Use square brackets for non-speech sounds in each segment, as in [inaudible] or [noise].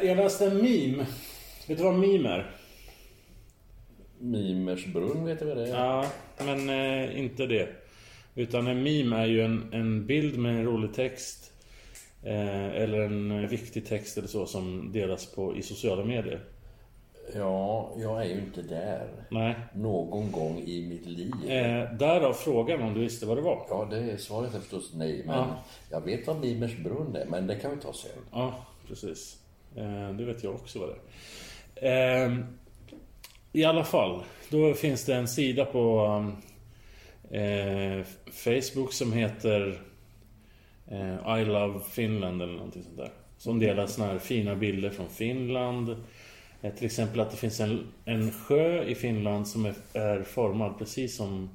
Eh, Jag läste en meme. Vet du vad meme är? Mimers brunn vet du vad det är? Ja, men eh, inte det. Utan en meme är ju en, en bild med en rolig text. Eh, eller en viktig text eller så som delas på i sociala medier. Ja, jag är ju inte där. Nej. Någon gång i mitt liv. Eh, därav frågan om du visste vad det var. Ja, det är svaret är förstås nej. Men Ja. jag vet vad Mimers brunn är, men det kan vi ta sen. Ja, precis. Eh, det vet jag också vad det är. Eh, I alla fall, då finns det en sida på eh, Facebook som heter eh, I Love Finland eller någonting sånt där. Som delar såna här fina bilder från Finland. Till exempel att det finns en, en sjö i Finland som är, är formad precis som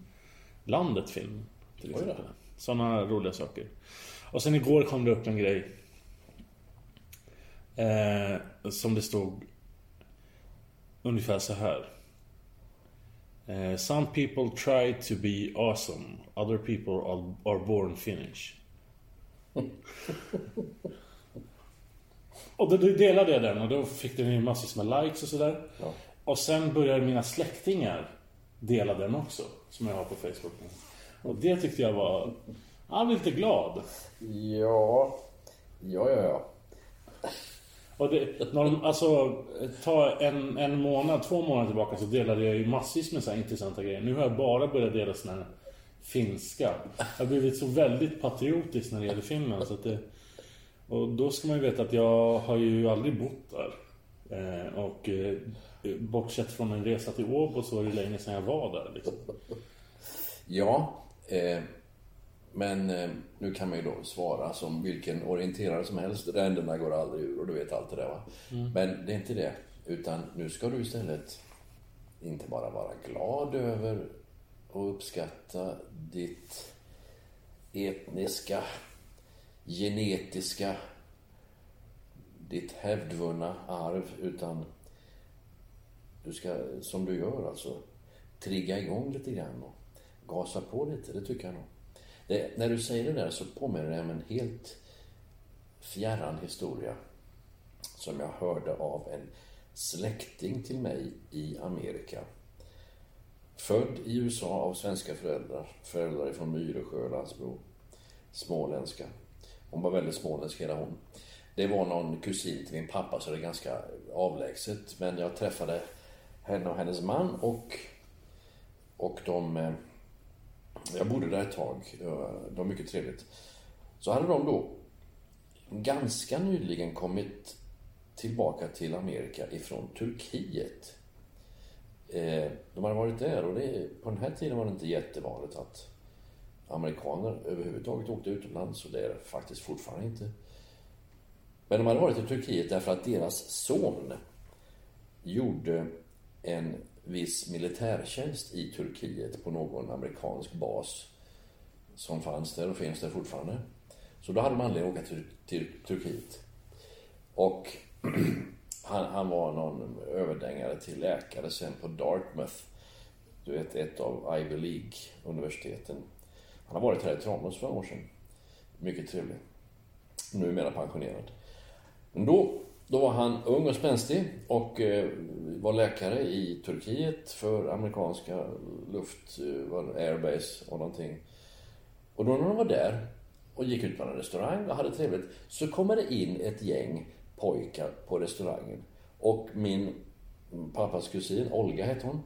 landet Finland. Till exempel. Sådana roliga saker. Och sen igår kom det upp en grej Eh, som det stod ungefär så här. Eh, Some people try to be awesome. Other people are, are born Finnish. [laughs] och då, då delade jag den och då fick den ju massor med likes och sådär. Ja. Och sen började mina släktingar dela den också. Som jag har på Facebook. Och det tyckte jag var... Jag blev lite glad. Ja, ja, ja, ja. Och det, när de, alltså, ta en, en månad, två månader tillbaka så delade jag ju massvis med så här intressanta grejer. Nu har jag bara börjat dela såna här finska. Jag har blivit så väldigt patriotisk när det gäller Finland. Så att det, och då ska man ju veta att jag har ju aldrig bott där. Eh, och eh, bortsett från en resa till Åbo så var det länge sedan jag var där. Liksom. Ja, eh, men eh, nu kan man ju då svara som vilken orienterare som helst. Ränderna går aldrig ur och du vet allt det där va. Men det är inte det. Utan nu ska du istället inte bara vara glad över och uppskatta ditt etniska, genetiska, ditt hävdvunna arv. Utan du ska, som du gör alltså, trigga igång lite grann och gasa på lite. Det tycker jag nog. Det, när du säger det där så påminner det om en helt fjärran historia som jag hörde av en släkting till mig i Amerika. Född i USA av svenska föräldrar, föräldrar från Myresjö, Landsbro, småländska. Hon var väldigt småländsk hela hon. Det var någon kusin till min pappa så det är ganska avlägset. Men jag träffade henne och hennes man och, och de eh, jag bodde där ett tag. Det var mycket trevligt. Så hade de då ganska nyligen kommit tillbaka till Amerika ifrån Turkiet. Eh, de hade varit där och det, på den här tiden var det inte jättevanligt att amerikaner överhuvudtaget åkte utomlands och det är det faktiskt fortfarande inte. Men de hade varit i Turkiet därför att deras son gjorde en viss militärtjänst i Turkiet på någon amerikansk bas som fanns där och finns där fortfarande. Så då hade man anledning att åka till, till Turkiet. Och [clears throat] han, han var någon överdängare till läkare sen på Dartmouth. Du vet, ett av Ivy League-universiteten. Han har varit här i Tranås för några år sedan. Mycket trevlig. Numera pensionerad. Men då, då var han ung och spänstig och eh, var läkare i Turkiet för amerikanska luft, eh, airbase och någonting. Och då när de var där och gick ut på en restaurang och hade trevligt så kommer det in ett gäng pojkar på restaurangen. Och min pappas kusin, Olga hette hon,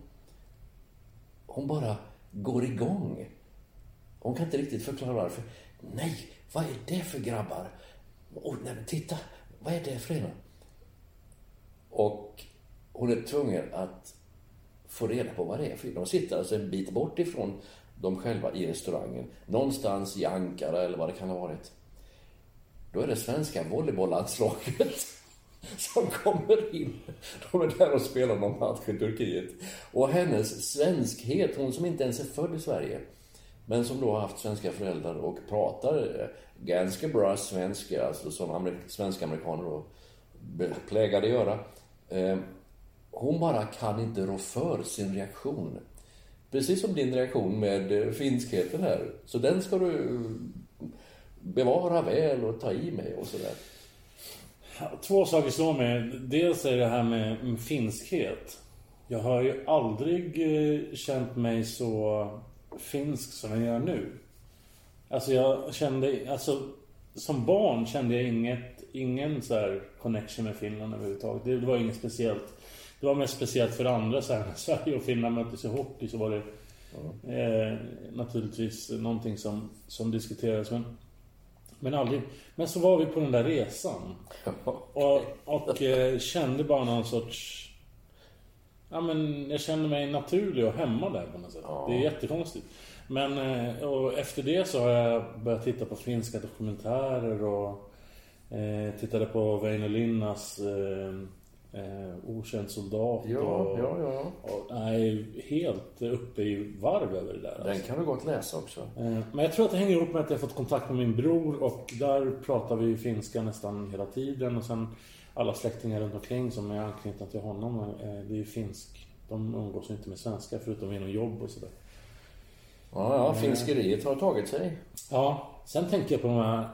hon bara går igång. Hon kan inte riktigt förklara varför. Nej, vad är det för grabbar? Oh, nej, titta, vad är det för ena? Och hon är tvungen att få reda på vad det är för De sitter alltså en bit bort ifrån de själva i restaurangen. Någonstans i Ankara eller vad det kan ha varit. Då är det svenska volleybollandslaget [laughs] som kommer in. De är där och spelar någon match i Turkiet. Och hennes svenskhet, hon som inte ens är född i Sverige, men som då har haft svenska föräldrar och pratar eh, ganska bra svenska, alltså som svenska amerikaner då plägade göra. Eh, hon bara kan inte rå för sin reaktion. Precis som din reaktion med eh, finskheten här. Så den ska du eh, bevara väl och ta i med och sådär. Två saker slår mig. Dels är det här med mm, finskhet. Jag har ju aldrig känt mig så finsk som jag gör nu. Alltså jag kände, alltså som barn kände jag inget, ingen så här connection med Finland överhuvudtaget. Det var inget speciellt. Det var mest speciellt för andra så här, när [laughs] Sverige och Finland möttes i hockey så var det eh, naturligtvis någonting som, som diskuterades. Men, men aldrig. Men så var vi på den där resan. Och, och eh, kände bara någon sorts... Ja men jag kände mig naturlig och hemma där på något sätt. Det är jättekonstigt. Men eh, och efter det så har jag börjat titta på finska dokumentärer och eh, tittade på Väinö Linnas eh, eh, Okänd soldat. Ja, och, ja, ja. och är helt uppe i varv över det där. Den Alltså. kan du gott läsa också. Eh, Men jag tror att det hänger ihop med att jag fått kontakt med min bror och där pratar vi finska nästan hela tiden och sen alla släktingar runt omkring som är anknutna till honom, eh, det är ju finsk. De umgås inte med svenska förutom genom jobb och sådär. Ja, ja, finskeriet har tagit sig. Ja, sen tänker jag på de här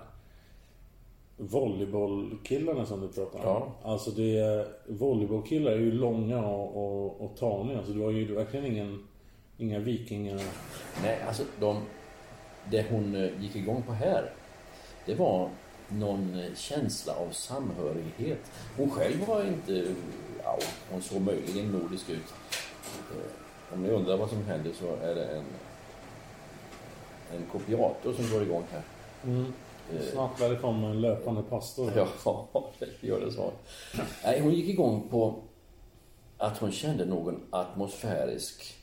volleybollkillarna som du pratar om. Ja. Alltså det är, volleybollkillar är ju långa och, och, och taniga. Så du har ju verkligen ingen, inga vikingar. Nej, alltså de, det hon eh, gick igång på här, det var någon eh, känsla av samhörighet. Hon själv var inte, ja, hon såg möjligen nordisk ut. Eh, Om ni undrar vad som händer så är det en, en kopiator som går igång här. Snart lär det komma en löpande pastor. [laughs] Ja, det gör det så. Nej, hon gick igång på att hon kände någon atmosfärisk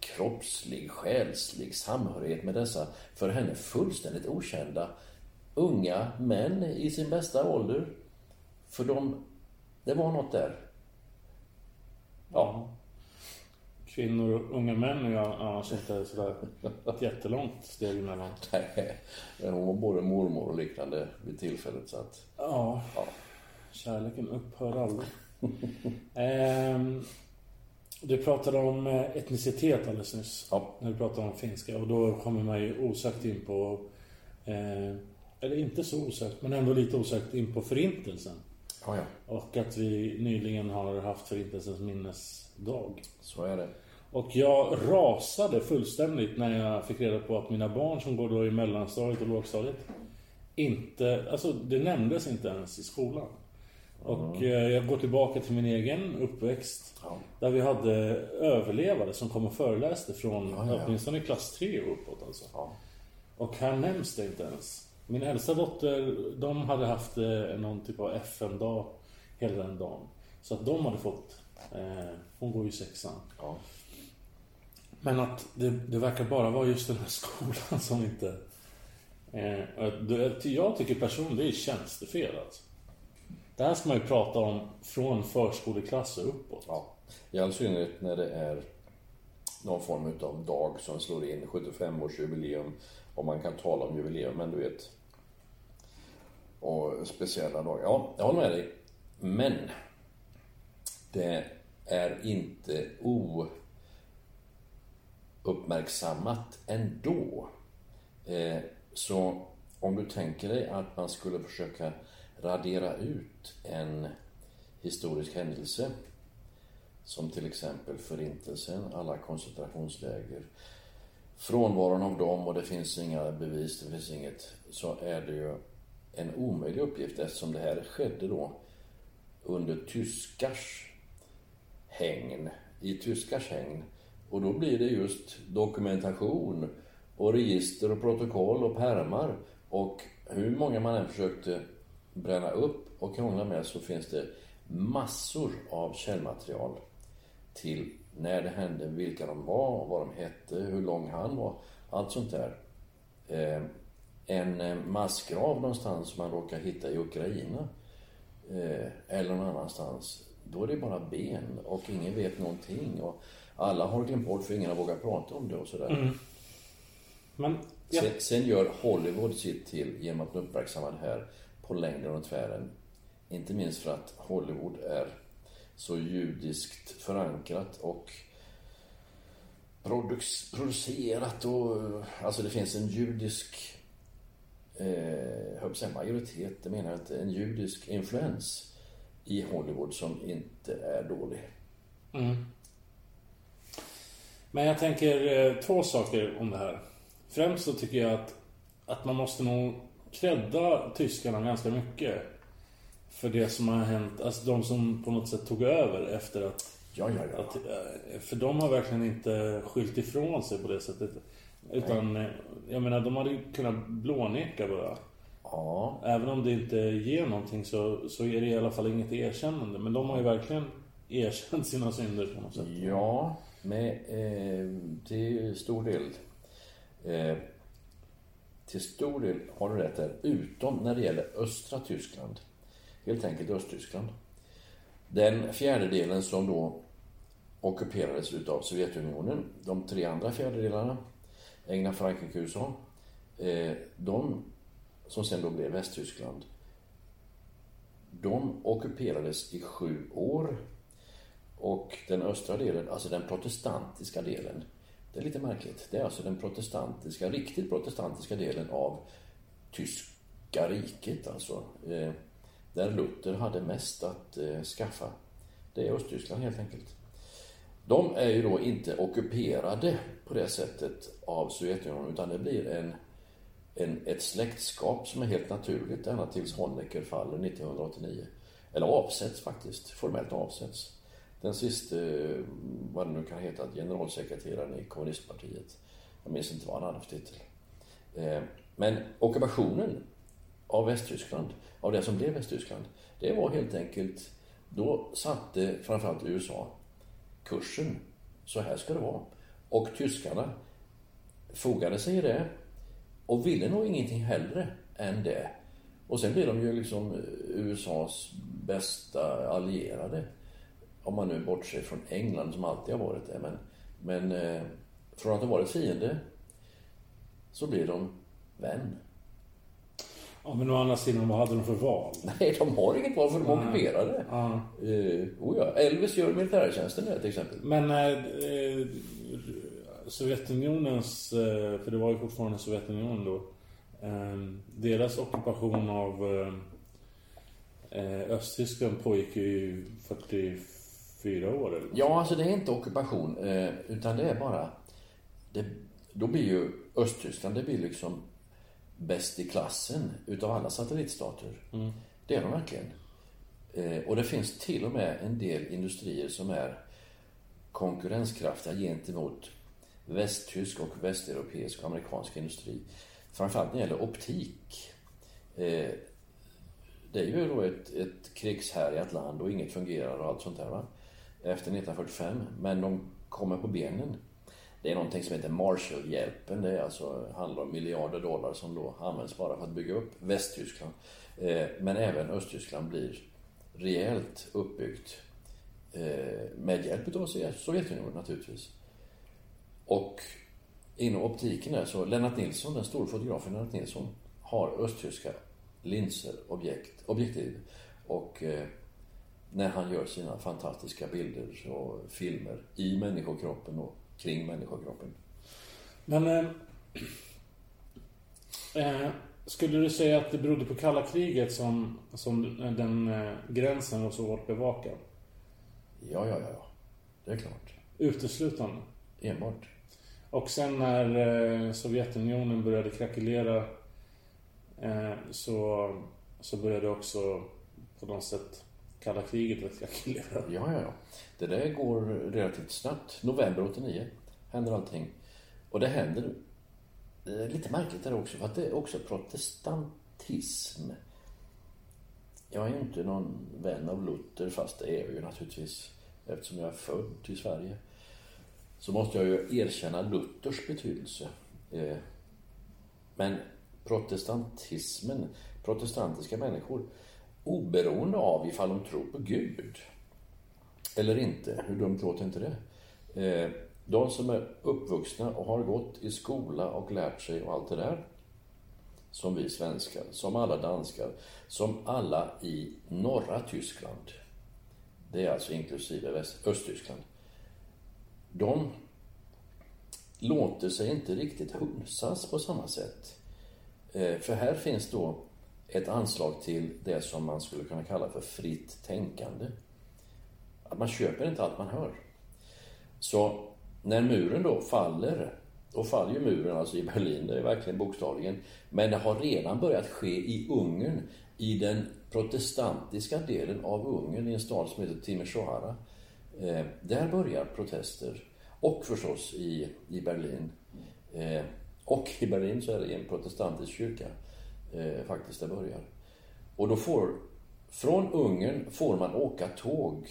kroppslig, själslig samhörighet med dessa för henne fullständigt okända unga män i sin bästa ålder. För de, det var något där. Ja, Kvinnor och unga män är ju annars inte sådär ett jättelångt steg emellan. [laughs] hon var både mormor och liknande vid tillfället så att, Ja, ja. kärleken upphör aldrig. [laughs] ehm, du pratade om eh, etnicitet alldeles nyss. Ja. När du pratade om finska. Och då kommer man ju osökt in på... Eh, eller inte så osökt, men ändå lite osökt in på Förintelsen. Ja, ja, Och att vi nyligen har haft Förintelsens minnesdag. så är det. Och jag rasade fullständigt när jag fick reda på att mina barn som går då i mellanstadiet och lågstadiet inte, alltså det nämndes inte ens i skolan. Och eh, jag går tillbaka till min egen uppväxt Ja. där vi hade överlevare som kom och föreläste från Ja, ja, åtminstone klass 3 och uppåt alltså. Ja. Och här nämns det inte ens. Min äldsta dotter, de hade haft eh, någon typ av FN-dag hela den dagen. Så att de hade fått, eh, hon går ju sexan. Men att det, det verkar bara vara just den här skolan som inte... Eh, det, jag tycker personligen det är tjänstefel alltså. Det här ska man ju prata om från förskoleklass och uppåt. Ja, i all synnerhet när det är någon form av dag som slår in, 75-årsjubileum, och man kan tala om jubileum, men du vet. Och speciella dagar. Ja, jag håller med dig. Men det är inte o uppmärksammat ändå Eh, så om du tänker dig att man skulle försöka radera ut en historisk händelse som till exempel Förintelsen, alla koncentrationsläger, frånvaron av dem och det finns inga bevis, det finns inget, så är det ju en omöjlig uppgift eftersom det här skedde då under tyskars hägn, i tyskars hägn. Och då blir det just dokumentation och register och protokoll och pärmar. Och hur många man än försökte bränna upp och krångla med så finns det massor av källmaterial till när det hände, vilka de var, vad de hette, hur lång han var, allt sånt där. Eh, en eh, massgrav någonstans man råkar hitta i Ukraina eh, eller någon annanstans, då är det bara ben och ingen vet någonting. Och alla har glömt bort för ingen har vågat prata om det och sådär. Mm. Men, ja. sen, sen, gör Hollywood sitt till genom att uppmärksamma det här på längden och tvären. Inte minst för att Hollywood är så judiskt förankrat och producerat och alltså det finns en judisk eh, säga majoritet, det menar jag inte, en judisk influens i Hollywood som inte är dålig. Mm. Men jag tänker eh, två saker om det här. Främst så tycker jag att, att man måste nog credda tyskarna ganska mycket för det som har hänt. Alltså de som på något sätt tog över efter att... Ja, ja, ja. Att, eh, för de har verkligen inte skylt ifrån sig på det sättet. Utan, Nej. Eh, jag menar, de hade ju kunnat blåneka bara. Ja. Även om det inte ger någonting så, så är det i alla fall inget erkännande. Men de har ju verkligen erkänt sina synder på något sätt. Ja, med, eh, till stor del. Eh, till stor del har du rätt där, utom när det gäller östra Tyskland. Helt enkelt Östtyskland. Den fjärdedelen som då ockuperades utav Sovjetunionen, de tre andra fjärdedelarna, England, Frankrike, USA, eh, de som sen då blev Västtyskland, de ockuperades i sju år. Och den östra delen, alltså den protestantiska delen, det är lite märkligt. Det är alltså den protestantiska, riktigt protestantiska delen av tyska riket alltså. Eh, där Luther hade mest att eh, skaffa. Det är Östtyskland helt enkelt. De är ju då inte ockuperade på det sättet av Sovjetunionen utan det blir en, en, ett släktskap som är helt naturligt ända tills Honecker faller 1989. Eller avsätts faktiskt, formellt avsätts. Den sista, vad det nu kan heta, generalsekreteraren i kommunistpartiet. Jag minns inte vad han hade för titel. Eh, men ockupationen av Västtyskland, av det som blev Västtyskland, det var helt enkelt, då satte framförallt USA kursen. Så här ska det vara. Och tyskarna fogade sig i det och ville nog ingenting hellre än det. Och sen blev de ju liksom USAs bästa allierade. Om man nu bortser från England som alltid har varit det. Men, men eh, från att ha varit fiende så blir de vän. Ja, men å andra sidan, vad hade de för val? [laughs] Nej, de har inget val för de är ockuperade. Ja. Uh, oh ja. Elvis gör militärtjänsten till exempel. Men eh, Sovjetunionens, eh, för det var ju fortfarande Sovjetunionen då, eh, deras ockupation av eh, Östtyskland pågick ju 44 år eller? Ja, alltså det är inte ockupation, utan det är bara, det, då blir ju Östtyskland, det blir liksom bäst i klassen utav alla satellitstater. Mm. Det är de verkligen. Eh, och det finns till och med en del industrier som är konkurrenskraftiga gentemot västtysk och västeuropeisk och amerikansk industri. Framförallt när det gäller optik. Eh, det är ju då ett, ett krigshärjat land och inget fungerar och allt sånt där va. Efter 1945. Men de kommer på benen det är någonting som heter Marshallhjälpen. Det är alltså, handlar om miljarder dollar som då används bara för att bygga upp Västtyskland. Eh, men även Östtyskland blir rejält uppbyggt. Eh, med hjälp av Sovjetunionen naturligtvis. Och inom optiken där så, Lennart Nilsson, den stora fotografen Lennart Nilsson, har östtyska linser, objekt, objektiv. Och eh, när han gör sina fantastiska bilder och filmer i människokroppen och kring människokroppen. Men... Eh, Eh, skulle du säga att det berodde på kalla kriget som, som den eh, gränsen var så hårt bevakad? Ja, ja, ja. Det är klart. Uteslutande? Enbart. Och sen när eh, Sovjetunionen började krackelera eh, så, så började också på något sätt kalla kriget att krackelera. Ja, ja, ja. Det där går relativt snabbt. November 89 händer allting. Och det händer det lite märkligt där också, för att det är också protestantism. Jag är ju inte någon vän av Luther, fast det är jag ju naturligtvis eftersom jag är född i Sverige. Så måste jag ju erkänna Luthers betydelse. Eh, men protestantismen, protestantiska människor, oberoende av ifall de tror på Gud eller inte, hur dumt låter inte det? Eh, de som är uppvuxna och har gått i skola och lärt sig och allt det där, som vi svenskar, som alla danskar, som alla i norra Tyskland, det är alltså inklusive Väst, Östtyskland, de låter sig inte riktigt hunsas på samma sätt. Eh, för här finns då ett anslag till det som man skulle kunna kalla för fritt tänkande. Att man köper inte allt man hör. Så när muren då faller, då faller ju muren alltså i Berlin, det är verkligen bokstavligen. Men det har redan börjat ske i Ungern, i den protestantiska delen av Ungern, i en stad som heter Timisoara. Eh, där börjar protester. Och förstås i, i Berlin. Eh, och i Berlin så är det en protestantisk kyrka eh, faktiskt det börjar. Och då får, från Ungern får man åka tåg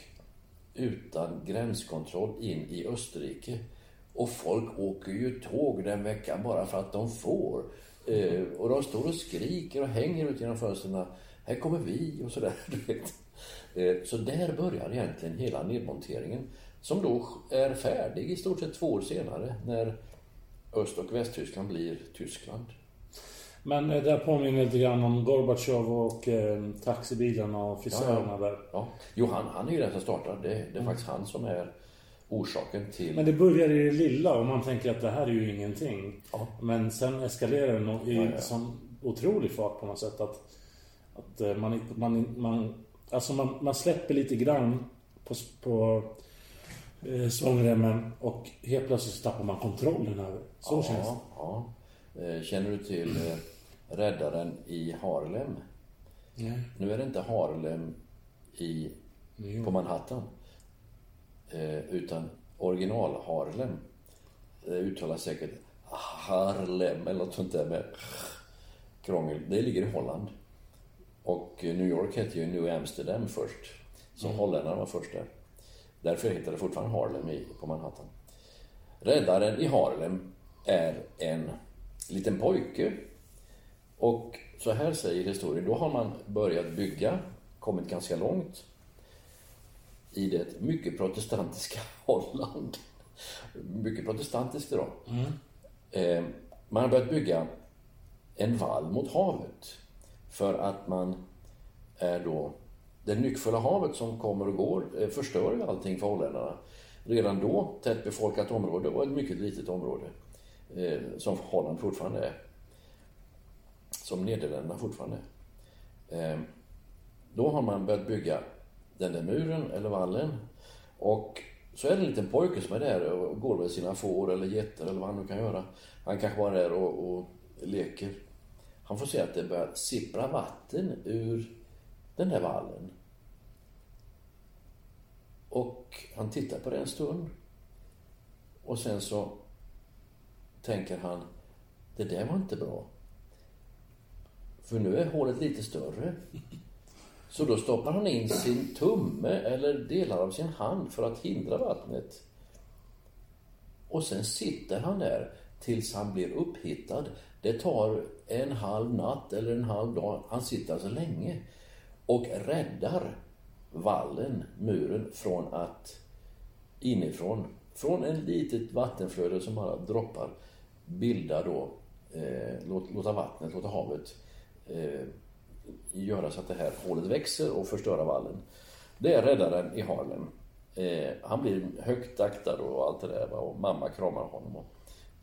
utan gränskontroll in i Österrike. Och folk åker ju tåg den veckan bara för att de får. Eh, och de står och skriker och hänger ut genom fönstren. Här kommer vi och sådär. [laughs] Eh, så där börjar egentligen hela nedmonteringen. Som då är färdig i stort sett två år senare när Öst och Västtyskland blir Tyskland. Men eh, det påminner lite grann om Gorbatjov och eh, taxibilarna och frisörerna ja, ja. där. Ja. Jo, han, han är ju den som startar. Det, det är mm. faktiskt han som är orsaken till... Men det börjar i det lilla och man tänker att det här är ju ingenting. Ja. Men sen eskalerar det i ja, sån otrolig fart på något sätt att, att eh, man, man, man, alltså man, man släpper lite grann på, på eh, svångremmen och helt plötsligt tappar man kontrollen över. Så ja, känns det. Eh, känner du till räddaren i Harlem? Nej. Nu är det inte Harlem i, på Manhattan. Eh, utan original Harlem. Det uttalas säkert Harlem eller något sånt där med krångel. Det ligger i Holland. Och New York hette ju New Amsterdam först. Så mm. holländarna var först där. Därför heter det fortfarande Harlem i, på Manhattan. Räddaren i Harlem är en liten pojke. Och så här säger historien, då har man börjat bygga, kommit ganska långt i det mycket protestantiska [laughs] Holland. Mycket protestantiskt idag. Mm. Eh, man har börjat bygga en vall mot havet. För att man är då... Det nyckfulla havet som kommer och går eh, förstör ju allting för holländarna. Redan då, tätt befolkat område, var ett mycket litet område eh, som Holland fortfarande är. Som Nederländerna fortfarande är. Ehm, då har man börjat bygga den där muren eller vallen. Och så är det en liten pojke som är där och går med sina får eller getter eller vad han nu kan göra. Han kanske bara är där och, och leker. Han får se att det börjar sippra vatten ur den där vallen. Och han tittar på det en stund. Och sen så tänker han, det där var inte bra. För nu är hålet lite större. Så då stoppar han in sin tumme eller delar av sin hand för att hindra vattnet. Och sen sitter han där tills han blir upphittad. Det tar en halv natt eller en halv dag. Han sitter alltså länge och räddar vallen, muren, från att inifrån, från en litet vattenflöde som bara droppar, bilda då, eh, låta vattnet, låta havet eh, göra så att det här hålet växer och förstöra vallen. Det är räddaren i Harlem. Eh, han blir högt aktad och allt det där och mamma kramar honom.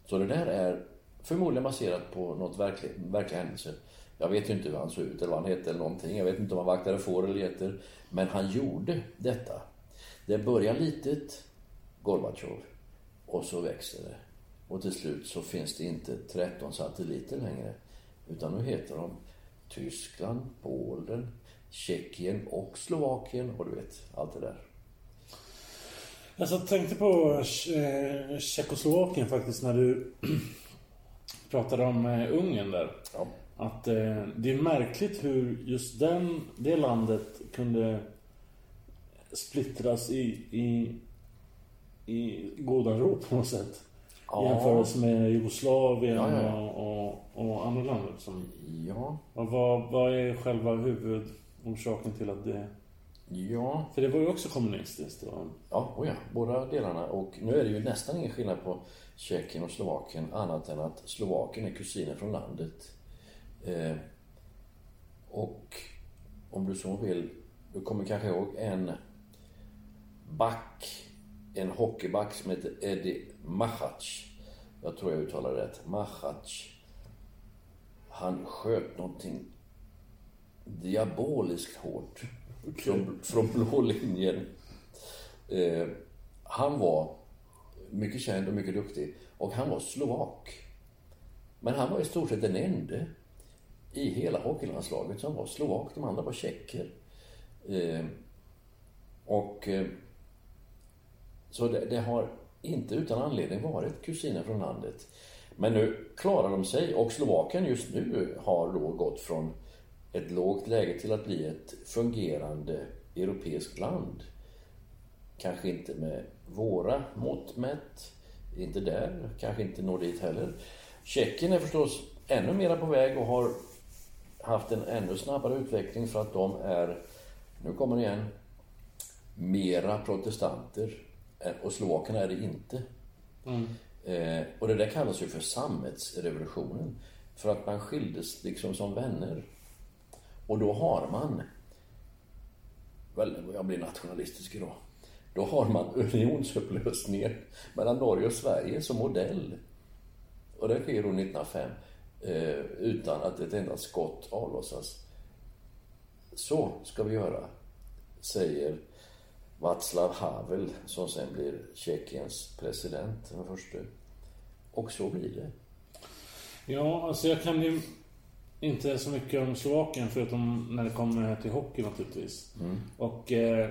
Så det där är förmodligen baserat på något verklig, verklig händelse. Jag vet ju inte hur han såg ut eller vad han hette eller någonting. Jag vet inte om han vaktade får eller getter. Men han gjorde detta. Det börjar litet, Gorbatjov, och så växer det. Och till slut så finns det inte 13 satelliter längre. Utan nu heter de Tyskland, Polen, Tjeckien och Slovakien och du vet, allt det där. Alltså, jag tänkte på eh, Tjeckoslovakien faktiskt när du [clears throat] pratade om eh, Ungern där. Ja. Att eh, det är märkligt hur just den, det landet kunde splittras i, i, i goda ro på något sätt. Ja. Jämförelse med Jugoslavien Ja, ja, ja. Och, och, och andra länder. Som, Ja, och vad, vad är själva huvudorsaken till att det... ja, För det var ju också kommunistiskt. Och, ja, oh ja, båda delarna. Och nu är det ju nästan ingen skillnad på Tjeckien och Slovakien annat än att Slovakien är kusiner från landet. Eh, och om du så vill, du kommer kanske ihåg en back, en hockeyback som heter Eddie Machac. Jag tror jag uttalar det rätt. Machac. Han sköt någonting diaboliskt hårt. Från, från blå linjen. Eh, han var mycket känd och mycket duktig. Och han var slovak. Men han var i stort sett den enda i hela hockeylandslaget som var slovak. De andra var tjecker. Eh, och eh, så det, det har inte utan anledning varit kusiner från landet. Men nu klarar de sig och Slovakien just nu har då gått från ett lågt läge till att bli ett fungerande europeiskt land. Kanske inte med våra mått mätt, inte där, kanske inte når dit heller. Tjeckien är förstås ännu mera på väg och har haft en ännu snabbare utveckling för att de är, nu kommer det igen, mera protestanter än- Och slovakerna är det inte. Eh, och det där kallas ju för sammetsrevolutionen. För att man skildes liksom som vänner. Och då har man, väl, jag blir nationalistisk idag. Då har man [laughs] unionsupplösningen mellan Norge och Sverige som modell. Och det sker då 1905 eh, utan att ett enda skott avlossas. Så ska vi göra, säger Václav Havel som sen blir Tjeckiens president, den första. Och så blir det. Ja, alltså jag kan ju inte så mycket om Slovakien förutom när det kommer till hockey naturligtvis. Och eh,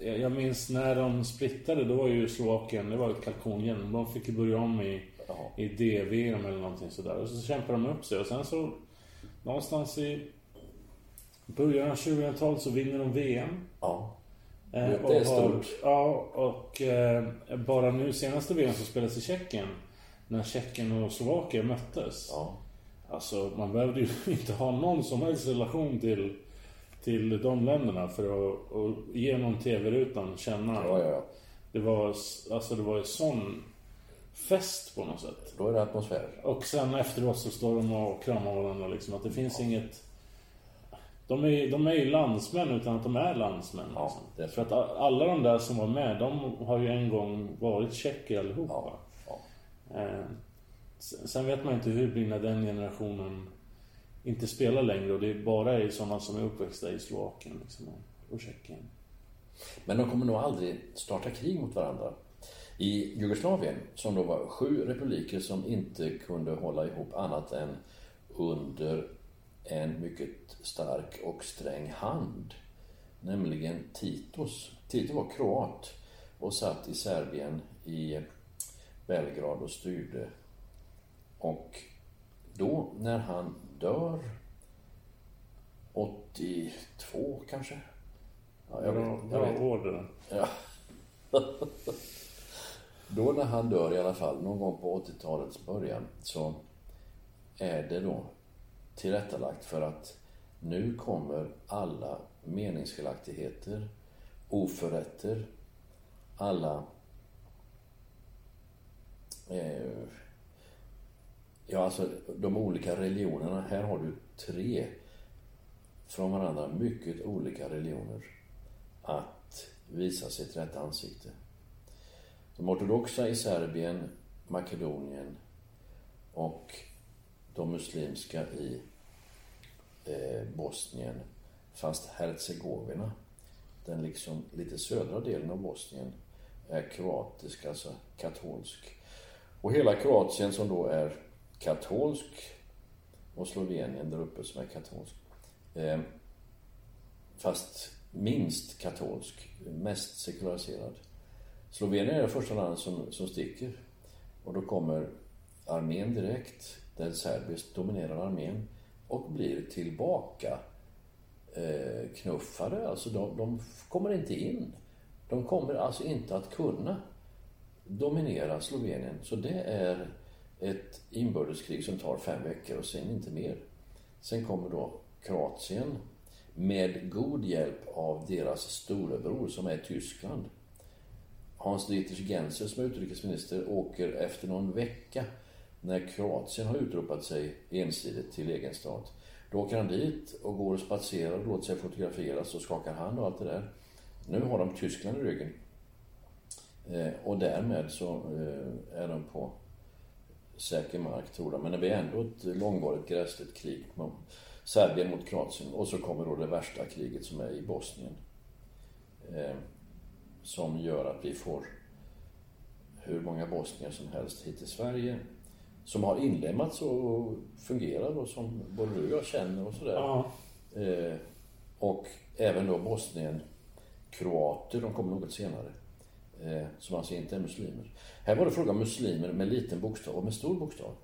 jag minns när de splittade, då var ju Slovakien, det var ett kalkongäng. De fick ju börja om i, Ja. i DVM eller någonting sådär. Och så kämpade de upp sig och sen så någonstans i början av 2000-talet så vinner de VM. Ja. Eh, Det är och stort. Ja, och eh, bara nu senaste VM som spelades i Tjeckien. När Tjeckien och Slovakien möttes. ja. Alltså, man behövde ju [laughs] inte ha någon som helst relation till, till de länderna för att, att genom TV-rutan känna. Ja, ja, ja. Det var, alltså, det var ju sån fest på något sätt. Då är det atmosfär. Och sen efteråt så står de och kramar varandra liksom. Att det finns inget... De är, de är ju landsmän utan att de är landsmän. Ja, Liksom. det- För att alla de där som var med, de har ju en gång varit tjecker allihopa. Ja, ja. Eh, sen vet man inte hur det blir när den generationen inte spelar längre och det är bara är sådana som är uppväxta i Slovakien liksom, och Tjeckien. Men de kommer nog aldrig starta krig mot varandra. I Jugoslavien, som då var sju republiker som inte kunde hålla ihop annat än under en mycket stark och sträng hand. Nämligen Titos. Tito var kroat och satt i Serbien i Belgrad och styrde. Och då när han dör 82 kanske? Ja, jag vet, jag vet. år. Ja. [laughs] då när han dör i alla fall, någon gång på 80-talets början, så är det då tillrättalagt för att nu kommer alla meningsskiljaktigheter, oförrätter, alla eh, Ja, alltså de olika religionerna. Här har du tre från varandra mycket olika religioner att visa sitt rätta ansikte. De ortodoxa i Serbien, Makedonien och de muslimska i Eh, Bosnien, fast Herzegovina, den liksom lite södra delen av Bosnien, är kroatisk, alltså katolsk. Och hela Kroatien som då är katolsk och Slovenien där uppe som är katolsk. Eh, fast minst katolsk, mest sekulariserad. Slovenien är det första landet som, som sticker. Och då kommer armén direkt, den serbiskt dominerade armén, och blir tillbaka eh, knuffade. Alltså de, de kommer inte in. De kommer alltså inte att kunna dominera Slovenien. Så det är ett inbördeskrig som tar fem veckor och sen inte mer. Sen kommer då Kroatien med god hjälp av deras storebror som är Tyskland. Hans Dietrich Genscher som är utrikesminister åker efter någon vecka när Kroatien har utropat sig ensidigt till egen stat. Då åker han dit och går och spatserar och låter sig fotograferas och skakar hand och allt det där. Nu har de Tyskland i ryggen. Eh, och därmed så eh, är de på säker mark, tror de. Men det blir ändå ett långvarigt gräsligt krig. Serbien mot Kroatien. Och så kommer då det värsta kriget som är i Bosnien. Eh, som gör att vi får hur många bosnier som helst hit till Sverige. Som har inlemmats och fungerar och som både du och jag känner och sådär. Ja. Eh, och även då Bosnien kroater, de kommer något senare. Eh, som alltså inte är muslimer. Här var det fråga om muslimer med liten bokstav och med stor bokstav.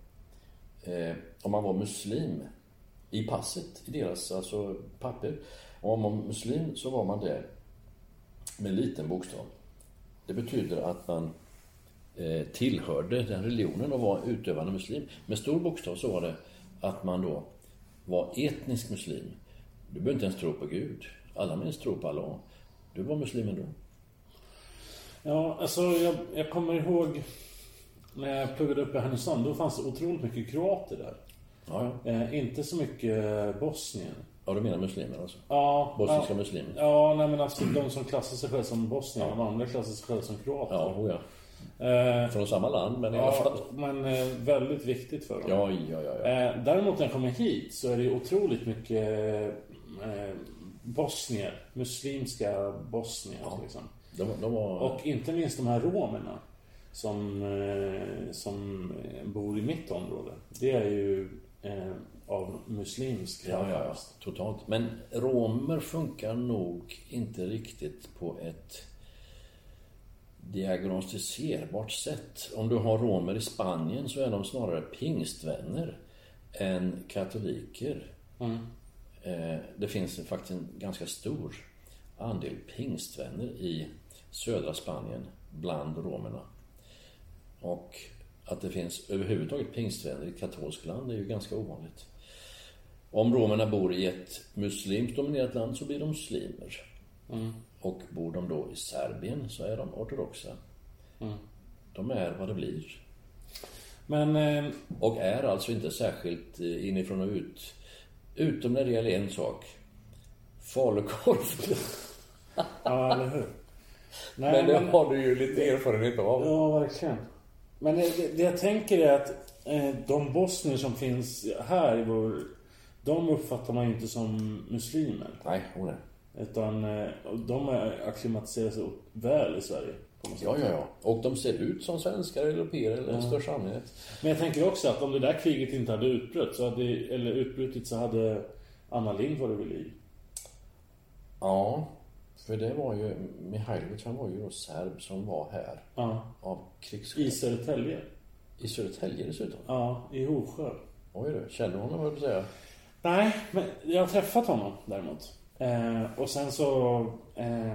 Eh, om man var muslim i passet, i deras alltså, papper. Och om man var muslim så var man det med liten bokstav. Det betyder att man tillhörde den religionen och var utövande muslim. Med stor bokstav så var det att man då var etnisk muslim. Du behöver inte ens tro på Gud. Alla minst tro på Allah. Du var muslim ändå. Ja, alltså jag, jag kommer ihåg när jag pluggade upp i Härnösand. Då fanns det otroligt mycket kroater där. Ja, ja. Eh, inte så mycket Bosnien. Ja, du menar muslimer alltså? Ja, Bosniska ja, muslimer? Ja, nej men alltså de som klassar sig själva som bosnier, de andra klassar sig själva som kroater. Ja, oh ja. Eh, Från samma land, men i alla fall. ja, men eh, väldigt viktigt för dem. Ja, ja, ja. ja. Eh, däremot när jag kommer hit så är det otroligt mycket bosnier. Muslimska bosnier liksom. De, de var... Och inte minst de här romerna som, som bor i mitt område. Det är ju av muslimsk Ja, ja, ja. Totalt. Men romer funkar nog inte riktigt på ett diagnostiserbart sätt. Om du har romer i Spanien så är de snarare pingstvänner än katoliker. Mm. Eh, Det finns faktiskt en ganska stor andel pingstvänner i södra Spanien bland romerna. Och att det finns överhuvudtaget pingstvänner i ett katolskt land är ju ganska ovanligt. Om romerna bor i ett muslimskt dominerat land så blir de muslimer. Och bor de då i Serbien så är de ortodoxa. De är vad det blir. Men eh, Och är alltså inte särskilt eh, inifrån och ut. Utom när det gäller en sak. Falukorv. ja, eller hur? [laughs] Nej, Men det har du ju lite erfarenhet av. Ja, verkligen. Men det, det, det jag tänker är att eh, de bosnier som finns här i vår... De uppfattar man ju inte som muslimer. Nej, hon är. Utan eh, de är acklimatiserar sig väl i Sverige. Ja, ja, ja. Och de ser ut som svenskar, europeer eller i största allmänhet. Men jag tänker också att om det där kriget inte hade utbrutit så hade, eller utbrutit så hade Anna Lindh varit vid liv. Ja, för det var ju... Mihailovic, han var ju då serb som var här Ja. av krigsskäl. I Södertälje. I Södertälje dessutom. Ja, i Hovsjö. Oj du, känner du honom, på att säga. Nej, men jag har träffat honom däremot. Eh, och sen så eh,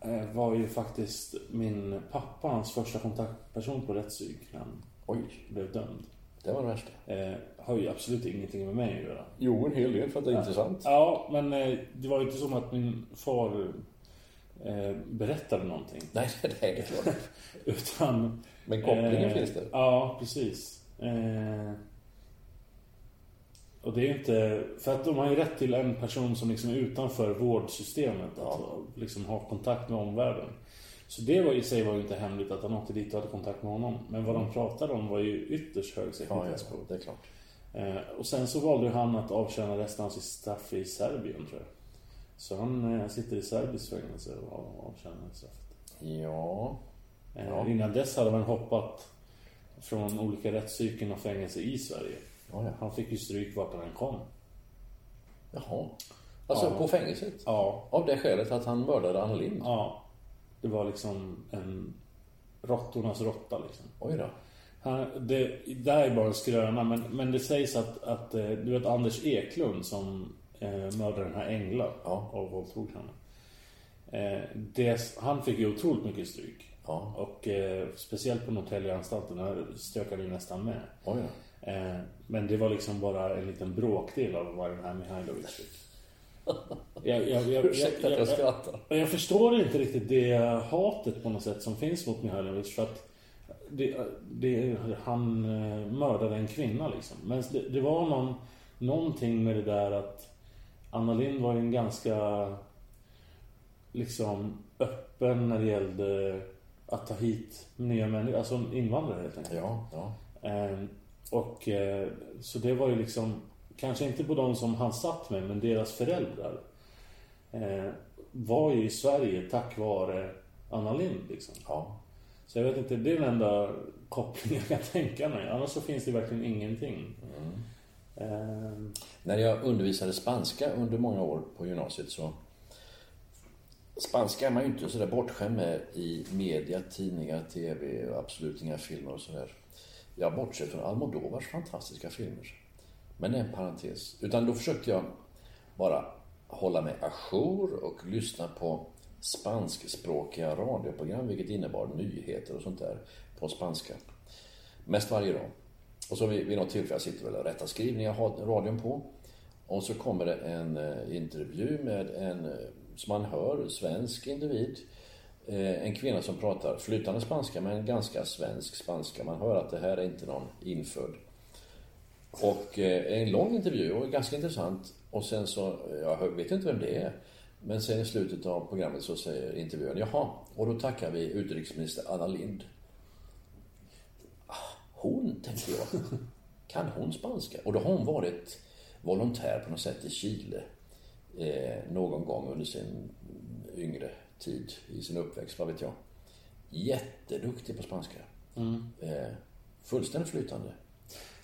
eh, var ju faktiskt min pappa hans första kontaktperson på rättspsyk han Oj, blev dömd. det var det värsta. Eh, har ju absolut ingenting med mig att göra. Jo, en hel del för att det är intressant. Ja, men eh, det var ju inte som att min far eh, berättade någonting. Nej, [laughs] det är klart. Utan... Men kopplingen eh, finns där. Ja, precis. Och det är ju inte... För att de har ju rätt till en person som liksom är utanför vårdsystemet. Att liksom ha kontakt med omvärlden. Så det var i sig var ju inte hemligt att han åkte dit och hade kontakt med honom. Men vad de pratade om var ju ytterst hög Ja, ja, sekretessbrott. det är klart. Eh, och sen så valde han att avtjäna resten av sitt straff i Serbien tror jag. Så han eh, sitter i serbiskt fängelse och avtjänar straffet. Ja, Eh, Ja. Innan dess hade man hoppat från olika rättspsyken och fängelse i Sverige. Ja, ja. Han fick ju stryk vart han kom. Jaha. Alltså Ja. på fängelset? Ja, Av det skälet att han mördade Anna Lindh? ja. Det var liksom en råttornas råtta liksom. Oj då. Han, det, det här är bara en skröna, men, men det sägs att, att eh, du vet Anders Eklund som eh, mördade den här Engla Ja. och våldtog henne. Eh, det, han fick ju otroligt mycket stryk. Ja. Och eh, speciellt på Norrtäljeanstalten, där stökade ju nästan med. Oj då. Eh, men det var liksom bara en liten bråkdel av vad den här Mihailovic fick. Jag, jag, jag, Ursäkta att jag skrattar. jag, jag förstår inte riktigt det hatet på något sätt som finns mot Mihailovic för att det, det, han eh, mördade en kvinna liksom. Men det, det var någon, någonting med det där att Anna Lindh var ju en ganska liksom öppen när det gällde att ta hit nya människor, alltså invandrare helt enkelt. Ja, ja. Och eh, så det var ju liksom Kanske inte på de som han satt med men deras föräldrar eh, Var ju i Sverige tack vare Anna Lindh liksom. ja. Så jag vet inte, det är den enda kopplingen jag kan tänka mig Annars så finns det verkligen ingenting eh, När jag undervisade spanska under många år på gymnasiet så Spanska är man ju inte sådär bortskämd med i media, tidningar, tv och absolut inga filmer och sådär. Jag bortser från Almodovars fantastiska filmer. Men det är en parentes. Utan då försökte jag bara hålla mig ajour och lyssna på spanskspråkiga radioprogram, vilket innebar nyheter och sånt där på spanska. Mest varje dag. Och så vid, vid något tillfälle, jag sitter väl och rättar skrivningar, har radion på. Och så kommer det en eh, intervju med en, eh, som man hör, svensk individ. Eh, en kvinna som pratar flytande spanska, men ganska svensk spanska. Man hör att det här är inte någon infödd. Och eh, en lång intervju och ganska intressant. Och sen så, eh, jag vet inte vem det är. Men sen i slutet av programmet så säger intervjuaren, jaha, och då tackar vi utrikesminister Anna Lindh. Ah, hon, tänkte jag. [laughs] Kan hon spanska? Och då har hon varit volontär på något sätt i Chile eh, någon gång under sin yngre tid i sin uppväxt, vad vet jag. Jätteduktig på spanska. Eh, fullständigt flytande.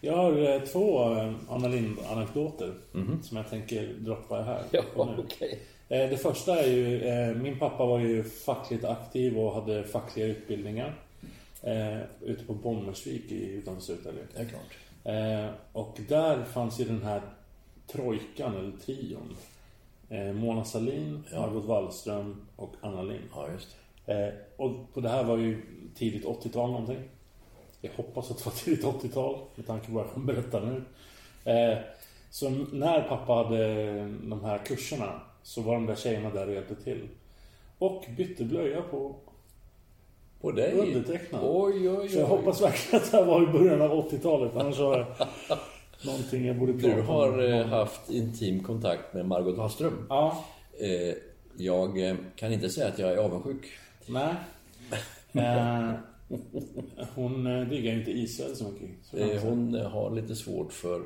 Jag har eh, två eh, Anna Lindh-anekdoter Som jag tänker droppa här Ja, okej. Eh, Det första är ju, min pappa var ju fackligt aktiv och hade fackliga utbildningar ute på Bommersvik i- utanför Södertälje. Är klart. Och där fanns ju den här trojkan, eller trion. Eh, Mona Sahlin, Margot Wallström och Anna Lindh. Ja, just Eh, och på det här var ju tidigt 80-tal någonting. Jag hoppas att det var tidigt 80-tal med tanke på vad jag kommer berätta nu. Eh, så när pappa hade de här kurserna så var de där tjejerna där och hjälpte till. Och bytte blöja på På dig? undertecknad. Oj, oj, oj. Så jag hoppas verkligen att det här var i början av 80-talet. Annars har jag någonting jag borde prata Du om. har eh, haft intim kontakt med Margot Wallström. Ja, Eh, jag eh, kan inte säga att jag är avundsjuk. nej. [laughs] Hon diggar ju inte Israel så mycket. Så hon har lite svårt för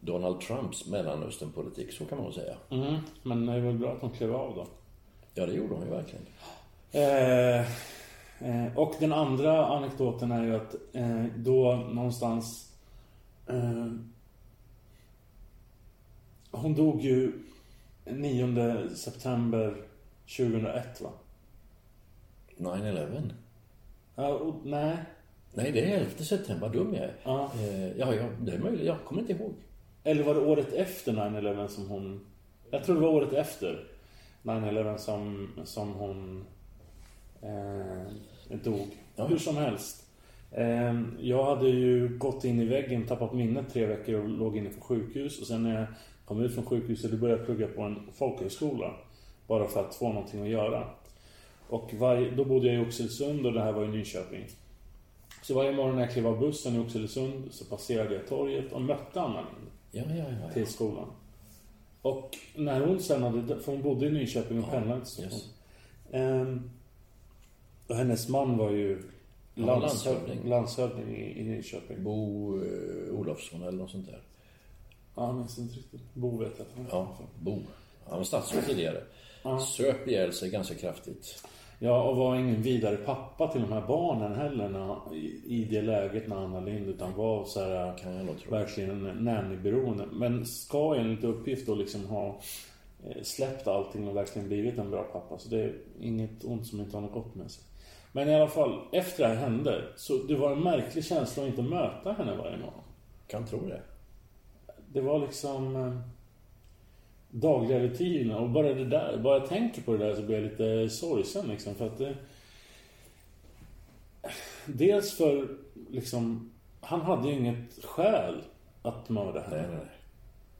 Donald Trumps Mellanösternpolitik, så kan man nog säga. Mm, men det är väl bra att hon klev av då. Ja, det gjorde hon ju verkligen. Eh, eh, och den andra anekdoten är ju att eh, då någonstans... Eh, hon dog ju 9 september 2001 va? 9-11? Ja, och, nej. Nej, det är 11 september. Vad dum jag är. Ja. Eh, ja, ja, det är möjligt. Jag kommer inte ihåg. Eller var det året efter 9-11 som hon... Jag tror det var året efter 9-11 som, som hon eh, dog. Ja. Hur som helst. Eh, jag hade ju gått in i väggen, tappat minnet tre veckor och låg inne på sjukhus. Och sen när jag kom ut från sjukhuset, då började jag plugga på en folkhögskola. Bara för att få någonting att göra. Och varje, då bodde jag i Oxelösund och det här var i Nyköping. Så varje morgon när jag klev av bussen i Oxelösund så passerade jag torget och mötte Anna Lindh Ja, ja, ja. till skolan. Och när hon sen hade, för hon bodde i Nyköping och pendlade till Stockholm. yes. Ehm, Och hennes man var ju landshövding, landshövding. i, i Nyköping. Bo eh, Olofsson eller något sånt där. Ja, jag minns inte riktigt. Bo vet jag. Ja, Bo. Han var statsråd tidigare. Söp ihjäl sig ganska kraftigt. Ja, och var ingen vidare pappa till de här barnen heller när, i, i det läget när Anna Lind utan var så här, Kan jag nog tro. verkligen nannyberoende. Men ska enligt uppgift då liksom ha eh, släppt allting och verkligen blivit en bra pappa. Så det är inget ont som inte har något gott med sig. Men i alla fall, efter det här hände, så det var en märklig känsla att inte möta henne varje morgon. Kan tro det. Det var liksom eh, dagliga rutiner och bara det där, bara jag tänker på det där så blir jag lite sorgsen liksom för att det... Dels för liksom, han hade ju inget skäl att mörda henne. Nej, nej.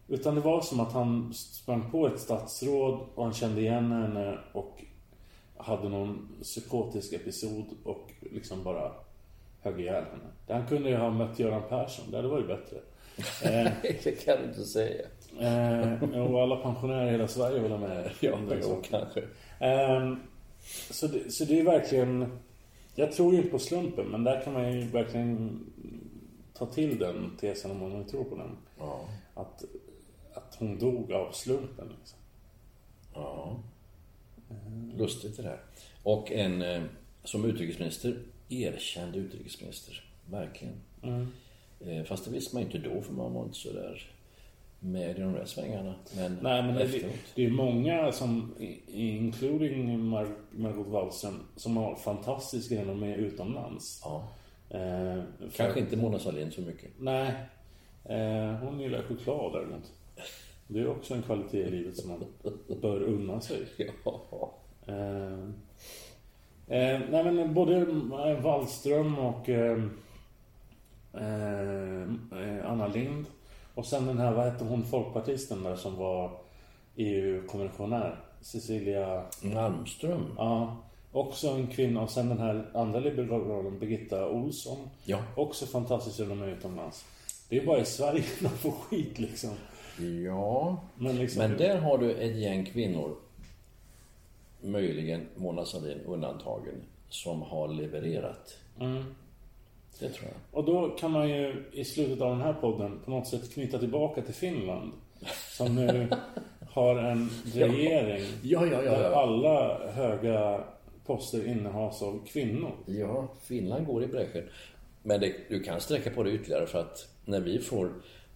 Utan det var som att han sprang på ett statsråd och han kände igen henne och hade någon psykotisk episod och liksom bara högg ihjäl henne. Han kunde ju ha mött Göran Persson, det hade varit bättre. Eh, [laughs] det kan du inte säga. Eh, och alla pensionärer i hela Sverige vill ha med Ja, saken. kanske. Eh, så, det, så det är verkligen... Jag tror ju inte på slumpen, men där kan man ju verkligen ta till den tesen om man nu tror på den. Ja. Att, att hon dog av slumpen. Liksom. Ja. Lustigt det där. Och en eh, som utrikesminister, erkänd utrikesminister. Verkligen. Eh, fast det visste man inte då för man var inte så där med i de där svängarna. Men, Nej, men det, efteråt. det är många som, including Mar- Margot Wallström, som har fantastisk renommé utomlands. Ja. Eh, Kanske inte Mona Sahlin så mycket. Nej. Eh, hon gillar choklad däremot. Det är också en kvalitet i livet som man bör unna sig. [laughs] Ja. Eh, eh, nej men både eh, Wallström och eh, eh, Anna Lind och sen den här, vad hette hon, folkpartisten där som var EU-kommissionär? Cecilia... Malmström. Ja, också en kvinna. Och sen den här andra liberalen, Birgitta Olsson. Ja. Också fantastiskt renommé utomlands. Det är bara i Sverige [laughs] de får skit liksom. Ja. Men liksom... Men där har du ett gäng kvinnor, möjligen Mona Sahlin undantagen, som har levererat. Mm. Det tror jag. Och då kan man ju i slutet av den här podden på något sätt knyta tillbaka till Finland. Som nu [laughs] har en regering Ja, ja, ja, där alla höga poster innehas av kvinnor. Ja, Finland går i bräschen. Men det, du kan sträcka på det ytterligare för att när vi får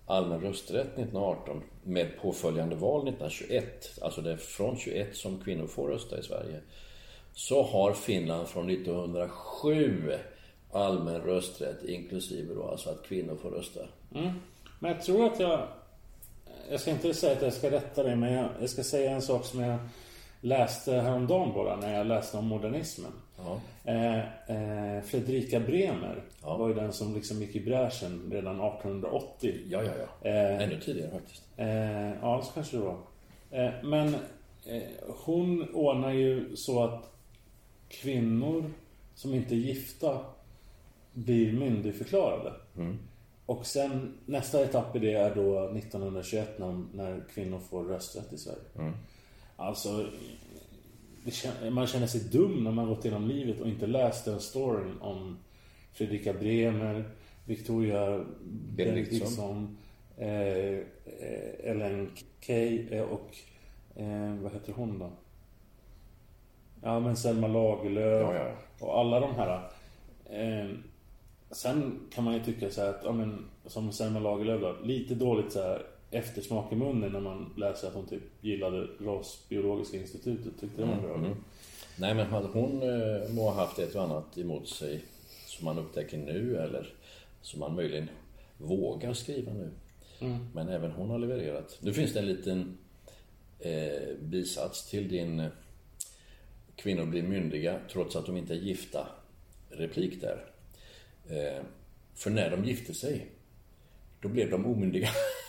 allmän rösträtt 1918 med påföljande val 1921, alltså det är från 21 som kvinnor får rösta i Sverige, så har Finland från 1907 allmän rösträtt inklusive då alltså att kvinnor får rösta. Mm. Men jag tror att jag... Jag ska inte säga att jag ska rätta dig, men jag, jag ska säga en sak som jag läste häromdagen bara, när jag läste om modernismen. Ja. Eh, eh, Fredrika Bremer Ja. var ju den som liksom gick i bräschen redan 1880. Ja, ja, ja. Eh, Ännu tidigare faktiskt. Eh, ja, så kanske det var. Eh, men hon ordnar ju så att kvinnor som inte är gifta blir myndigförklarade. Och sen nästa etapp i det är då 1921 när, när kvinnor får rösträtt i Sverige. Alltså, det, man känner sig dum när man gått igenom livet och inte läst den storyn om Fredrika Bremer, Victoria Benediktsson, eh, eh, Ellen Key eh, och eh, vad heter hon då? Ja men Selma Lagerlöf Ja, ja. och alla de här. Eh, sen kan man ju tycka så här att, ja men som Selma Lagerlöf då, lite dåligt så här eftersmak i munnen när man läser att hon typ gillade Rasbiologiska institutet. Tyckte det var bra. Nej, men hade hon eh, må ha haft ett och annat emot sig som man upptäcker nu eller som man möjligen vågar skriva nu. Men även hon har levererat. Nu finns det en liten eh, bisats till din eh, Kvinnor blir myndiga trots att de inte är gifta replik där. Eh, för när de gifte sig, då blev de omyndiga. [laughs]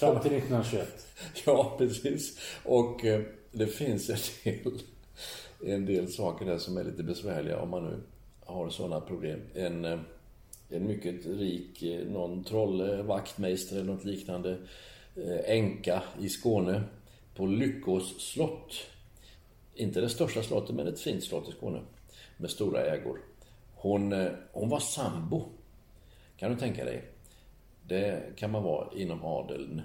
Fram till 1921. [laughs] Ja, precis. Och eh, det finns en del, en del saker där som är lite besvärliga om man nu har sådana problem. En, eh, en mycket rik, eh, någon trolle, vaktmästare eller något liknande, änka i Skåne på Lyckås slott. Inte det största slottet, men ett fint slott i Skåne. med stora ägor. Hon, hon var sambo. Kan du tänka dig? Det kan man vara inom adeln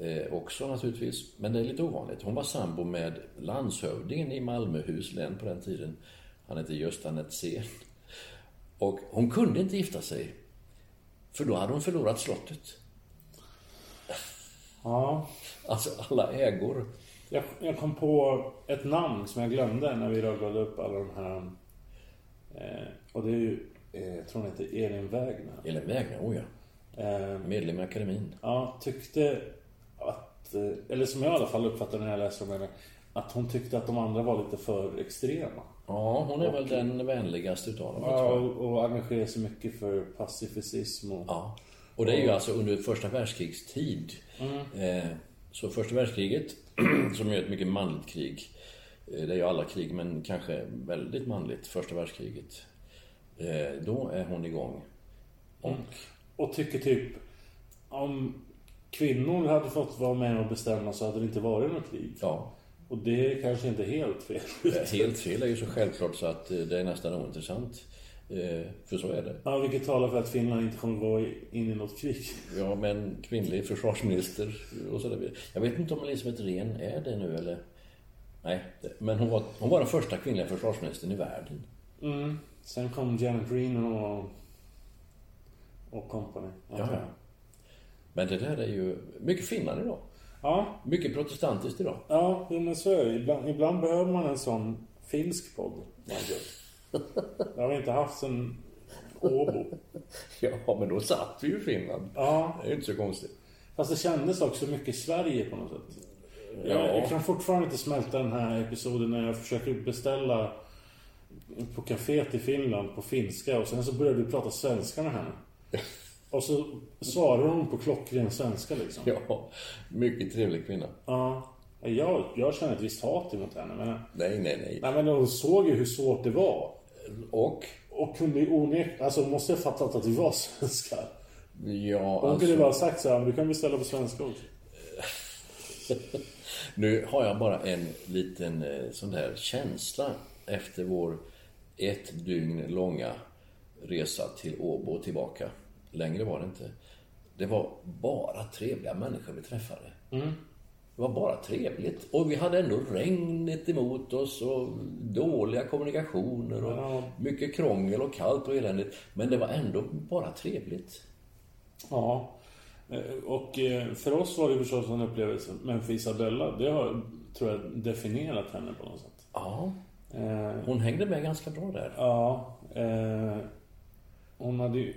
eh, också naturligtvis. Men det är lite ovanligt. Hon var sambo med landshövdingen i Malmöhus län på den tiden. Han hette Gösta Netzén. Och hon kunde inte gifta sig. För då hade hon förlorat slottet. Ja. Alltså alla ägor. Jag, jag kom på ett namn som jag glömde när vi rabblade upp alla de här. Eh, och det är ju, eh, jag tror hon heter Elin Wägner. Elin Wägner, oh ja. Eh, Medlem i akademin. ja, tyckte att, eh, eller som jag i alla fall uppfattade när jag läste om henne, att hon tyckte att de andra var lite för extrema. Ja, hon är väl den vänligaste utav dem. Ja, och, och engagerar sig mycket för pacificism och... Ja. Och det är ju alltså under första världskrigstid. Eh, så första världskriget, [clears throat] som är ett mycket manligt krig. Det är ju alla krig, men kanske väldigt manligt, första världskriget. Då är hon igång. Och, Och tycker typ om kvinnor hade fått vara med och bestämma så hade det inte varit något krig. ja, Och det är kanske inte helt fel. helt fel är ju så självklart så att eh, det är nästan ointressant. Eh, för så är det. Ja, vilket talar för att Finland inte kommer gå in i något krig. Ja, men kvinnlig försvarsminister och sådär. Jag vet inte om Elisabeth Rehn är det nu eller... Nej, men hon var, hon var den första kvinnliga försvarsministern i världen. Mm. Sen kom Janet Reno och, och company. Ja. Men det där är ju mycket Finland idag. Ja, Mycket protestantiskt idag. ja jo, men så är det. Ibland, ibland behöver man en sån finsk podd. Det [laughs] har vi inte haft sen Åbo. Ja, men då satt vi ju i Finland. Ja, Det är ju inte så konstigt. fast det kändes också mycket Sverige på något sätt. Ja. Jag, jag kan fortfarande inte smälta den här episoden när jag försöker beställa på kaféet i Finland på finska och sen så börjar du prata svenska med henne. [laughs] Och så svarar hon på klockren svenska liksom. Ja, mycket trevlig kvinna. Ja. Jag, jag känner ett visst hat emot henne. Men, Nej, nej, nej. nej, men hon såg ju hur svårt det var. Och? Och kunde ju onekligen, alltså hon måste ha fattat att vi var [laughs] svenskar. Ja, Hon kunde bara ha alltså. sagt så här, "Men du kan beställa på svenska också. [laughs] Nu har jag bara en liten eh, sån där känsla efter vår ett dygn långa resa till Åbo och tillbaka. Längre var det inte. Det var bara trevliga människor vi träffade. Det var bara trevligt. Och vi hade ändå regnet emot oss och dåliga kommunikationer och Ja. mycket krångel och kallt och eländigt. Men det var ändå bara trevligt. Ja. Eh, Och eh, för oss var det förstås en upplevelse. Men för Isabella, det har, tror jag, definierat henne på något sätt. Ja, Eh, hon hängde med ganska bra där. Ja. Eh, hon hade ju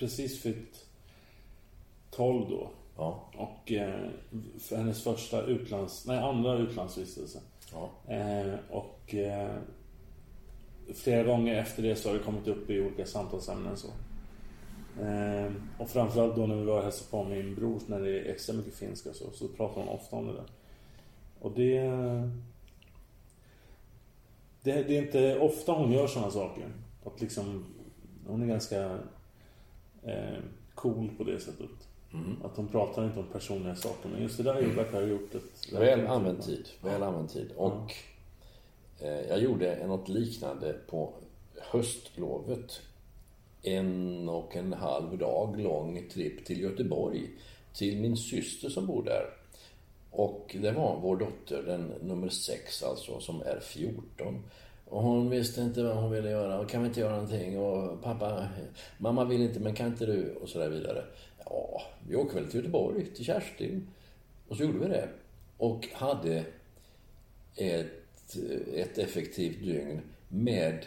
precis fyllt 12 då. Ja, Och eh, för hennes första utlands... Nej, andra utlandsvistelse. ja. Eh, och eh, flera gånger efter det så har det kommit upp i olika samtalsämnen så. Eh, och framförallt då när vi var och hälsade på min bror när det är extra mycket finska så, så pratar hon ofta om det där. Och det... Det, det är inte ofta hon gör sådana saker. Att liksom... Hon är ganska eh, cool på det sättet. Att hon pratar inte om personliga saker. Men just det där verkar ha gjort ett... Väl använd tid. Väl använd tid. Och eh, jag gjorde något liknande på höstlovet. En och en halv dag lång tripp till Göteborg. Till min syster som bor där. Och det var vår dotter, den nummer sex alltså, som är 14. Och hon visste inte vad hon ville göra. Och kan vi inte göra någonting? Och pappa, mamma vill inte, men kan inte du? Och så där vidare. Ja, vi åker väl till Göteborg, till Kerstin. Och så gjorde vi det. Och hade ett, ett effektivt dygn med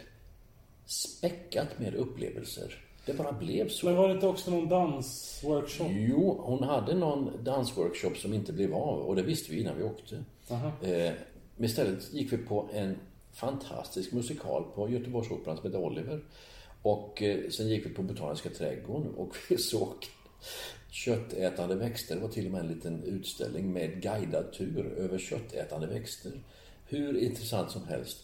späckat med upplevelser. Det bara blev så. Men var det inte också någon dansworkshop? Jo, hon hade någon dansworkshop som inte blev av och det visste vi innan vi åkte. Eh, men istället gick vi på en fantastisk musikal på Göteborgsoperan som hette Oliver. Och eh, sen gick vi på Botaniska trädgården och [laughs] vi såg köttätande växter. Det var till och med en liten utställning med guidad tur över köttätande växter. Hur intressant som helst.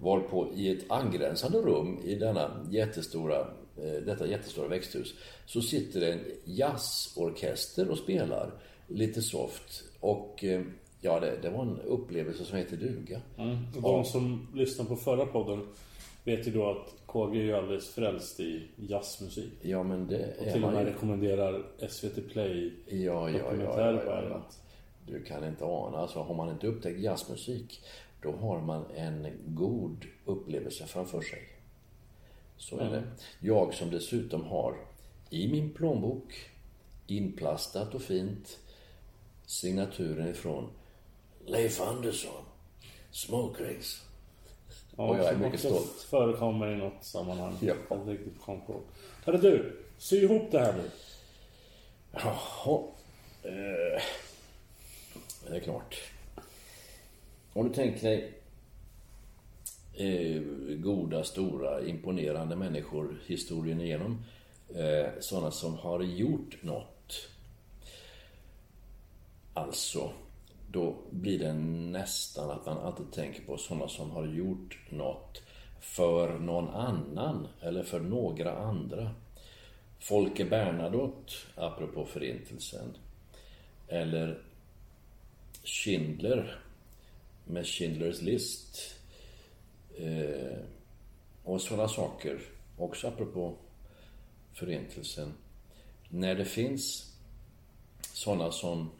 Varpå i ett angränsande rum i denna jättestora, eh, detta jättestora växthus så sitter det en jazzorkester och spelar lite soft. Och eh, ja, det, det var en upplevelse som heter duga. Och de som lyssnade på förra podden vet ju då att KG är ju alldeles frälst i jazzmusik. Ja, men det Och är till och med ju. rekommenderar SVT Play Ja, ja, ja, dokumentärer ja, ja, ja. ämnet. Du kan inte ana. Alltså, har man inte upptäckt jazzmusik, då har man en god upplevelse framför sig. Så är det. Jag som dessutom har i min plånbok, inplastat och fint, signaturen ifrån Leif Andersson, Smokerings. Ja, Och jag är mycket stolt. förekommer i något sammanhang. Ja. Jag inte riktigt kom på. Hörru du, sy ihop det här nu. Jaha. Eh, det är klart. Om du tänker dig eh, goda, stora, imponerande människor historien igenom. Eh, sådana som har gjort något. Alltså, då blir det nästan att man alltid tänker på sådana som har gjort något för någon annan eller för några andra. Folke Bernadotte, apropå Förintelsen. Eller Schindler med Schindlers list. Eh, och sådana saker, också apropå Förintelsen. När det finns sådana som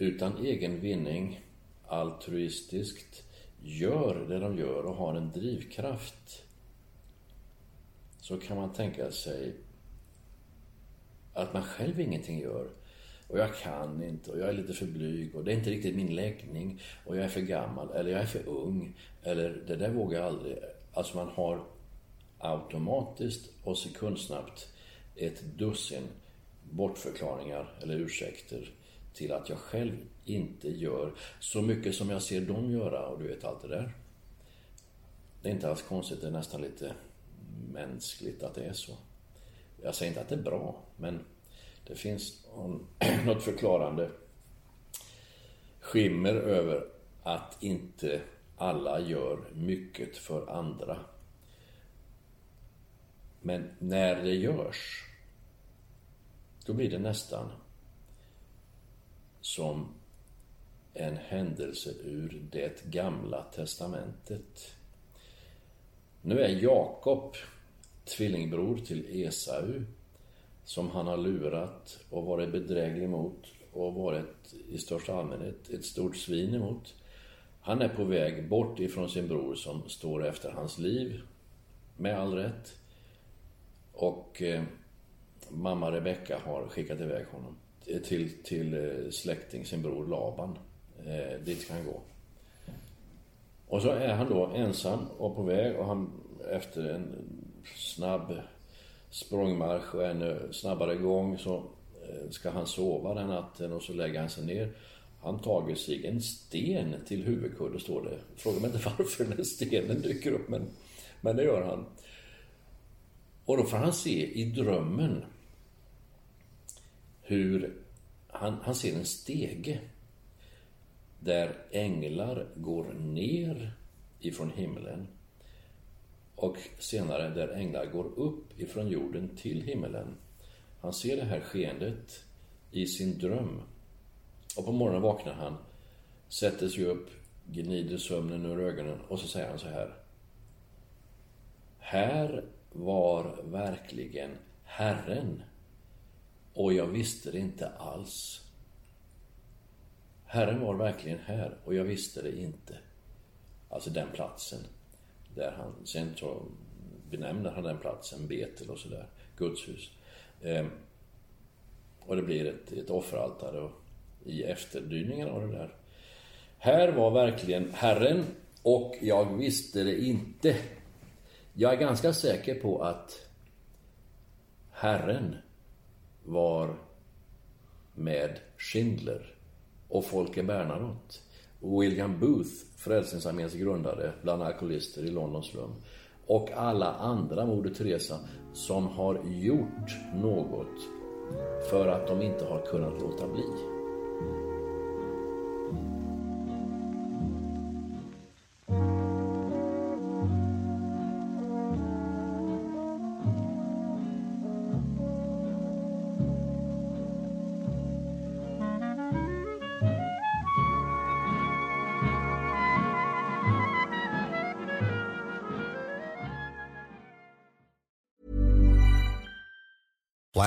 utan egen vinning altruistiskt gör det de gör och har en drivkraft så kan man tänka sig att man själv ingenting gör. Och jag kan inte och jag är lite för blyg och det är inte riktigt min läggning och jag är för gammal eller jag är för ung eller det där vågar jag aldrig. Alltså man har automatiskt och sekundsnabbt ett dussin bortförklaringar eller ursäkter till att jag själv inte gör så mycket som jag ser dem göra och du vet allt det där. Det är inte alls konstigt, det är nästan lite mänskligt att det är så. Jag säger inte att det är bra, men det finns [clears throat] något förklarande skimmer över att inte alla gör mycket för andra. Men när det görs, då blir det nästan som en händelse ur det gamla testamentet. Nu är Jakob tvillingbror till Esau som han har lurat och varit bedräglig mot och varit i största allmänhet ett stort svin emot. Han är på väg bort ifrån sin bror som står efter hans liv, med all rätt. Och eh, mamma Rebecka har skickat iväg honom till, till eh, släkting, sin bror Laban. Eh, dit ska han gå. Och så är han då ensam och på väg och han efter en snabb språngmarsch och en snabbare gång så eh, ska han sova den natten och så lägger han sig ner. Han tager sig en sten till huvudkudde, står det. Fråga mig inte [laughs] varför den stenen dyker upp, men, men det gör han. Och då får han se i drömmen hur han, han ser en stege där änglar går ner ifrån himlen och senare där änglar går upp ifrån jorden till himlen. Han ser det här skeendet i sin dröm. Och på morgonen vaknar han, sätter sig upp, gnider sömnen ur ögonen och så säger han så här. Här var verkligen Herren och jag visste det inte alls. Herren var verkligen här och jag visste det inte. Alltså den platsen. Där han, sen så benämner han den platsen Betel och sådär, Guds hus. Ehm, och det blir ett, ett offeraltare och i efterdyningarna av det där. Här var verkligen Herren och jag visste det inte. Jag är ganska säker på att Herren var med Schindler och Folke Bernadotte. Och William Booth, Frälsningsarméns grundare bland alkoholister i Londons slum. Och alla andra, Moder Teresa, som har gjort något för att de inte har kunnat låta bli.